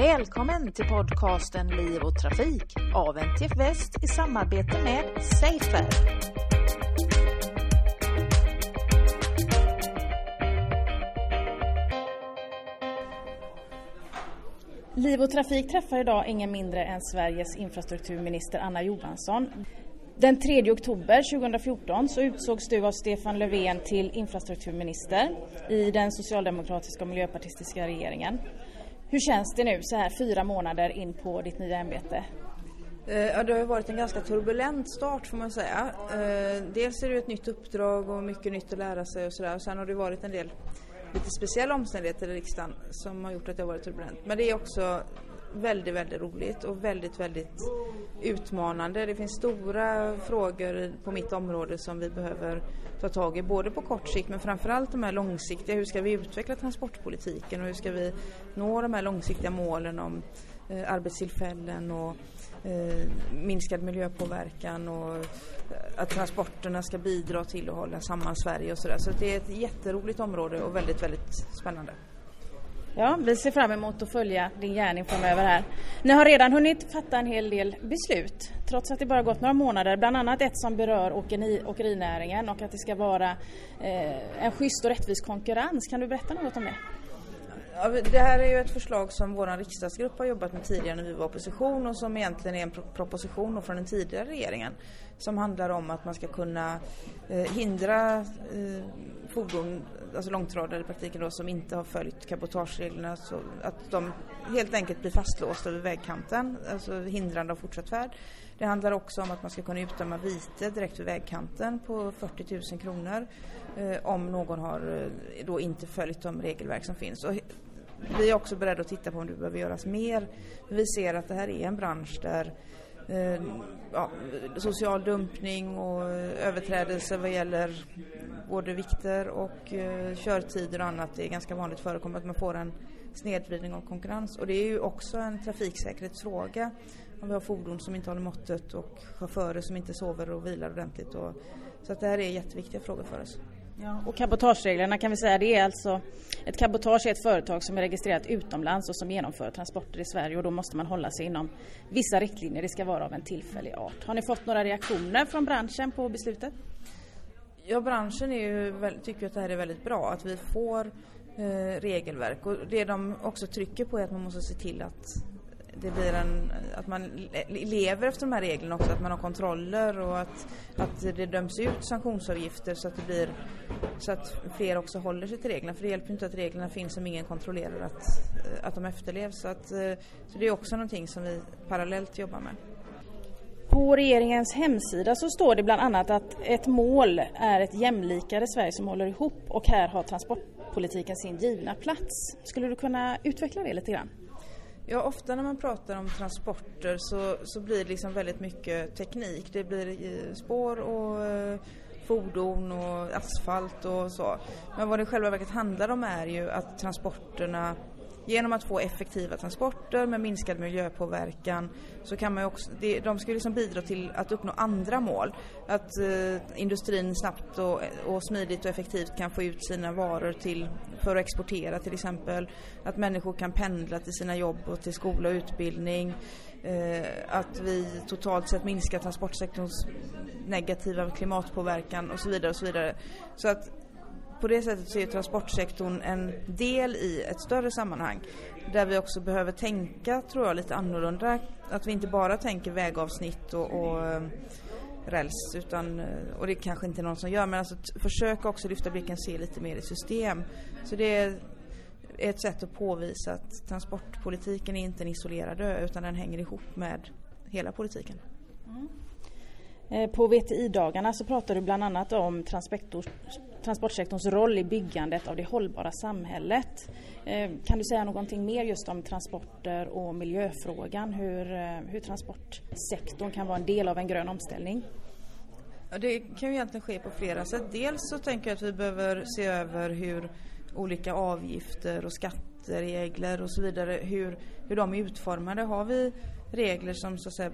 Välkommen till podcasten Liv och Trafik av NTF Väst i samarbete med Safer. Liv och Trafik träffar idag ingen mindre än Sveriges infrastrukturminister Anna Johansson. Den 3 oktober 2014 så utsågs du av Stefan Löfven till infrastrukturminister i den socialdemokratiska och miljöpartistiska regeringen. Hur känns det nu så här fyra månader in på ditt nya ämbete? Eh, ja, det har varit en ganska turbulent start får man säga. Eh, dels är det ett nytt uppdrag och mycket nytt att lära sig och sådär. Sen har det varit en del lite speciella omständigheter i riksdagen som har gjort att det har varit turbulent. Men det är också väldigt, väldigt roligt och väldigt, väldigt utmanande. Det finns stora frågor på mitt område som vi behöver ta tag i, både på kort sikt men framförallt de här långsiktiga. Hur ska vi utveckla transportpolitiken och hur ska vi nå de här långsiktiga målen om eh, arbetstillfällen och eh, minskad miljöpåverkan och eh, att transporterna ska bidra till att hålla samman Sverige och sådär. Så det är ett jätteroligt område och väldigt, väldigt spännande. Ja, vi ser fram emot att följa din gärning framöver här. Ni har redan hunnit fatta en hel del beslut, trots att det bara gått några månader. Bland annat ett som berör åkerinäringen och att det ska vara eh, en schysst och rättvis konkurrens. Kan du berätta något om det? Det här är ju ett förslag som vår riksdagsgrupp har jobbat med tidigare när vi var opposition och som egentligen är en proposition från den tidigare regeringen som handlar om att man ska kunna eh, hindra eh, fordon, alltså långtradare i praktiken då, som inte har följt cabotagereglerna så att de helt enkelt blir fastlåsta över vägkanten, alltså hindrande av fortsatt färd. Det handlar också om att man ska kunna utdöma vite direkt vid vägkanten på 40 000 kronor eh, om någon har eh, då inte följt de regelverk som finns. Och vi är också beredda att titta på om det behöver göras mer. Vi ser att det här är en bransch där eh, ja, social dumpning och eh, överträdelser vad gäller både vikter och eh, körtider och annat är ganska vanligt förekommande att man får en snedvridning av konkurrens. Och det är ju också en trafiksäkerhetsfråga om vi har fordon som inte håller måttet och chaufförer som inte sover och vilar ordentligt. Och, så att det här är jätteviktiga frågor för oss. Ja, och cabotagereglerna kan vi säga, det är alltså ett cabotage är ett företag som är registrerat utomlands och som genomför transporter i Sverige och då måste man hålla sig inom vissa riktlinjer. Det ska vara av en tillfällig art. Har ni fått några reaktioner från branschen på beslutet? Ja, branschen är ju, tycker att det här är väldigt bra, att vi får eh, regelverk och det de också trycker på är att man måste se till att det blir en, att man lever efter de här reglerna också, att man har kontroller och att, att det döms ut sanktionsavgifter så att det blir så att fler också håller sig till reglerna. För det hjälper inte att reglerna finns om ingen kontrollerar att, att de efterlevs. Så, att, eh, så det är också någonting som vi parallellt jobbar med. På regeringens hemsida så står det bland annat att ett mål är ett jämlikare Sverige som håller ihop och här har transportpolitiken sin givna plats. Skulle du kunna utveckla det lite grann? Ja, ofta när man pratar om transporter så, så blir det liksom väldigt mycket teknik. Det blir spår och eh, fordon och asfalt och så. Men vad det i själva verket handlar om är ju att transporterna Genom att få effektiva transporter med minskad miljöpåverkan så kan man också, det, de ska liksom bidra till att uppnå andra mål. Att eh, industrin snabbt och, och, smidigt och effektivt kan få ut sina varor till, för att exportera till exempel. Att människor kan pendla till sina jobb och till skola och utbildning. Eh, att vi totalt sett minskar transportsektorns negativa klimatpåverkan och så vidare och så vidare. Så att på det sättet så är transportsektorn en del i ett större sammanhang där vi också behöver tänka, tror jag, lite annorlunda. Att vi inte bara tänker vägavsnitt och, och eh, räls, utan, eh, och det kanske inte är någon som gör, men alltså försöka också lyfta blicken och se lite mer i system. Så det är ett sätt att påvisa att transportpolitiken är inte en isolerad ö, utan den hänger ihop med hela politiken. Mm. Eh, på VTI-dagarna så pratar du bland annat om transportsektorns roll i byggandet av det hållbara samhället. Eh, kan du säga någonting mer just om transporter och miljöfrågan, hur, eh, hur transportsektorn kan vara en del av en grön omställning? Ja, det kan ju egentligen ske på flera sätt. Dels så tänker jag att vi behöver se över hur olika avgifter och skatteregler och så vidare, hur, hur de är utformade. Har vi regler som så att säga,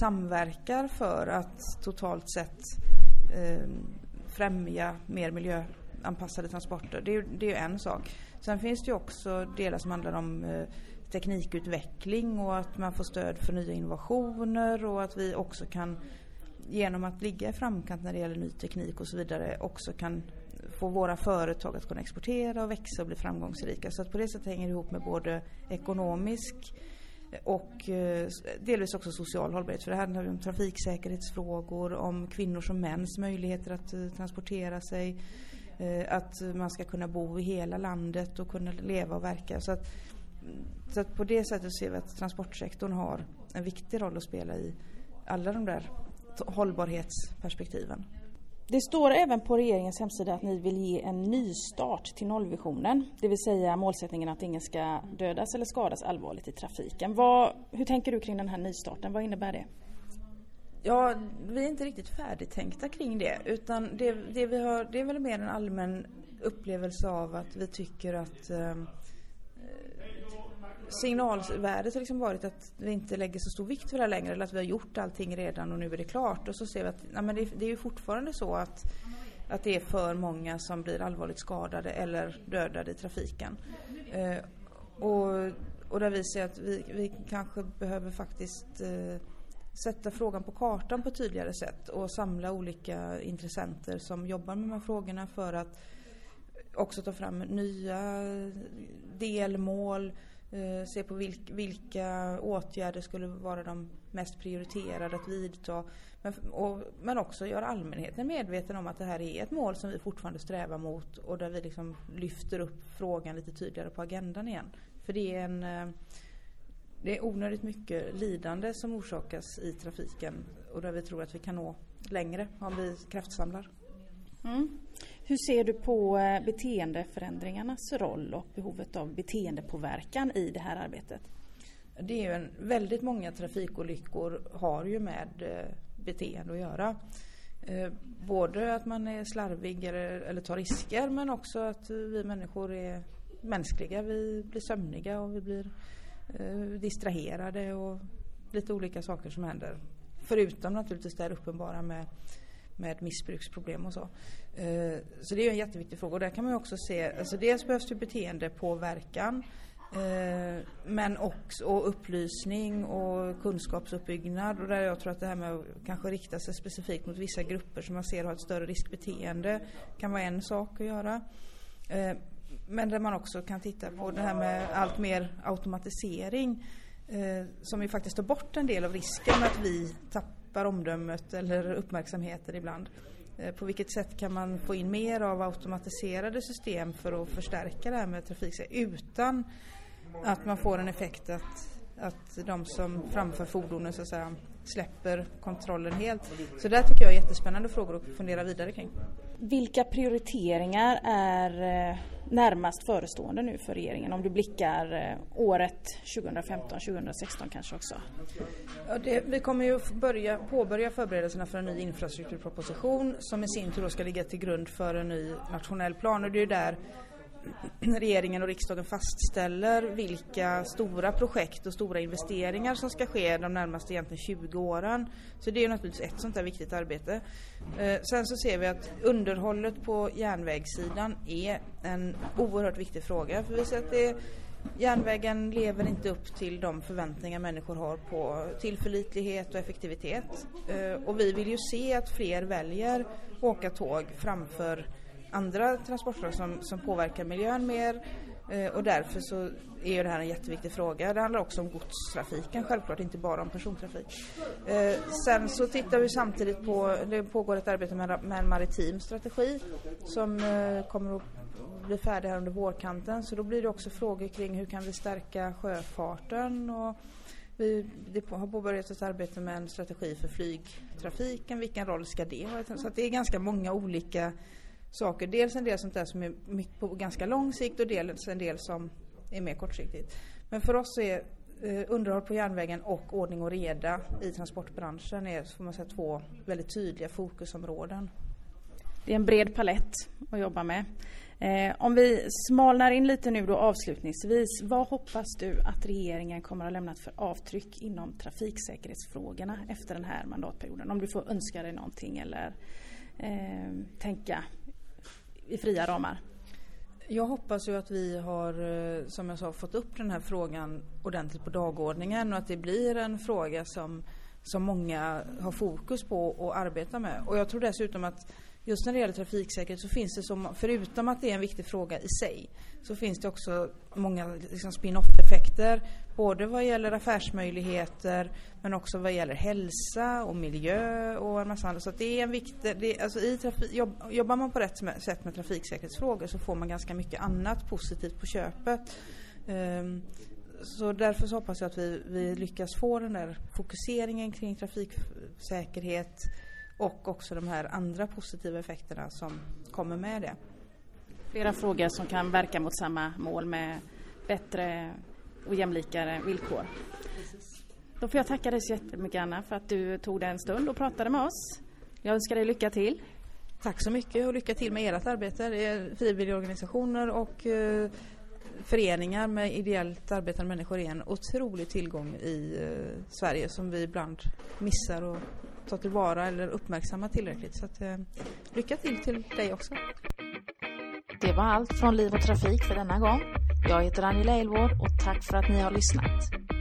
samverkar för att totalt sett eh, främja mer miljöanpassade transporter. Det är, det är en sak. Sen finns det också delar som handlar om eh, teknikutveckling och att man får stöd för nya innovationer och att vi också kan genom att ligga i framkant när det gäller ny teknik och så vidare också kan få våra företag att kunna exportera och växa och bli framgångsrika. Så att på det sättet hänger det ihop med både ekonomisk och eh, delvis också social hållbarhet. För det handlar om trafiksäkerhetsfrågor, om kvinnors och mäns möjligheter att eh, transportera sig. Eh, att man ska kunna bo i hela landet och kunna leva och verka. Så att, så att på det sättet ser vi att transportsektorn har en viktig roll att spela i alla de där hållbarhetsperspektiven. Det står även på regeringens hemsida att ni vill ge en nystart till nollvisionen. Det vill säga målsättningen att ingen ska dödas eller skadas allvarligt i trafiken. Vad, hur tänker du kring den här nystarten? Vad innebär det? Ja, vi är inte riktigt färdigtänkta kring det. Utan det, det vi har, det är väl mer en allmän upplevelse av att vi tycker att eh, signalvärdet har liksom varit att vi inte lägger så stor vikt vid det här längre eller att vi har gjort allting redan och nu är det klart. Och så ser vi att nej, men det, det är ju fortfarande så att, att det är för många som blir allvarligt skadade eller dödade i trafiken. Eh, och, och där vi ser att vi, vi kanske behöver faktiskt eh, sätta frågan på kartan på ett tydligare sätt och samla olika intressenter som jobbar med de här frågorna för att också ta fram nya delmål Eh, se på vilk, vilka åtgärder skulle vara de mest prioriterade att vidta. Men, och, men också göra allmänheten medveten om att det här är ett mål som vi fortfarande strävar mot och där vi liksom lyfter upp frågan lite tydligare på agendan igen. För det är en eh, det är onödigt mycket lidande som orsakas i trafiken och där vi tror att vi kan nå längre om vi kraftsamlar. Mm. Hur ser du på eh, beteendeförändringarnas roll och behovet av beteendepåverkan i det här arbetet? Det är ju en, väldigt många trafikolyckor har ju med eh, beteende att göra. Eh, både att man är slarvig eller, eller tar risker men också att vi människor är mänskliga. Vi blir sömniga och vi blir eh, distraherade och lite olika saker som händer. Förutom naturligtvis det här uppenbara med med missbruksproblem och så. Eh, så det är en jätteviktig fråga och där kan man också se, alltså dels behövs det beteendepåverkan eh, men också och upplysning och kunskapsuppbyggnad och där jag tror att det här med att kanske rikta sig specifikt mot vissa grupper som man ser har ett större riskbeteende kan vara en sak att göra. Eh, men där man också kan titta på det här med allt mer automatisering Eh, som ju faktiskt tar bort en del av risken att vi tappar omdömet eller uppmärksamheten ibland. Eh, på vilket sätt kan man få in mer av automatiserade system för att förstärka det här med trafiksäkerhet utan att man får en effekt att, att de som framför fordonen så att säga, släpper kontrollen helt. Så det tycker jag är jättespännande frågor att fundera vidare kring. Vilka prioriteringar är eh, närmast förestående nu för regeringen om du blickar eh, året 2015, 2016 kanske också? Ja, det, vi kommer ju börja, påbörja förberedelserna för en ny infrastrukturproposition som i sin tur ska ligga till grund för en ny nationell plan och det är ju där regeringen och riksdagen fastställer vilka stora projekt och stora investeringar som ska ske de närmaste egentligen 20 åren. Så det är naturligtvis ett sånt där viktigt arbete. Eh, sen så ser vi att underhållet på järnvägssidan är en oerhört viktig fråga. För vi ser att det Järnvägen lever inte upp till de förväntningar människor har på tillförlitlighet och effektivitet. Eh, och vi vill ju se att fler väljer att åka tåg framför andra transportslag som, som påverkar miljön mer eh, och därför så är det här en jätteviktig fråga. Det handlar också om godstrafiken, självklart inte bara om persontrafik. Eh, sen så tittar vi samtidigt på, det pågår ett arbete med, med en maritim strategi som eh, kommer att bli färdig här under vårkanten. Så då blir det också frågor kring hur kan vi stärka sjöfarten och vi har påbörjat ett arbete med en strategi för flygtrafiken. Vilken roll ska det ha? Så det är ganska många olika saker. Dels en del sånt där som är på ganska lång sikt och dels en del som är mer kortsiktigt. Men för oss är eh, underhåll på järnvägen och ordning och reda i transportbranschen är får man säga, två väldigt tydliga fokusområden. Det är en bred palett att jobba med. Eh, om vi smalnar in lite nu då avslutningsvis. Vad hoppas du att regeringen kommer att lämna för avtryck inom trafiksäkerhetsfrågorna efter den här mandatperioden? Om du får önska dig någonting eller eh, tänka i fria ramar? Jag hoppas ju att vi har, eh, som jag sa, fått upp den här frågan ordentligt på dagordningen och att det blir en fråga som, som många har fokus på och arbetar med. Och jag tror dessutom att just när det gäller trafiksäkerhet så finns det som, förutom att det är en viktig fråga i sig, så finns det också många liksom spin-off effekter. Både vad gäller affärsmöjligheter men också vad gäller hälsa och miljö och en massa annat. Så det är en viktig, det, alltså i trafik, jobb, jobbar man på rätt sätt med trafiksäkerhetsfrågor så får man ganska mycket annat positivt på köpet. Um, så därför så hoppas jag att vi, vi lyckas få den där fokuseringen kring trafiksäkerhet och också de här andra positiva effekterna som kommer med det. Flera frågor som kan verka mot samma mål med bättre och jämlikare villkor. Precis. Då får jag tacka dig så jättemycket Anna för att du tog dig en stund och pratade med oss. Jag önskar dig lycka till. Tack så mycket och lycka till med ert arbete. Det är frivilligorganisationer och eh, föreningar med ideellt arbetande människor är en otrolig tillgång i eh, Sverige som vi ibland missar och tar tillvara eller uppmärksammar tillräckligt. Så att, eh, lycka till till dig också. Det var allt från Liv och Trafik för denna gång. Jag heter Angela Elvård och tack för att ni har lyssnat.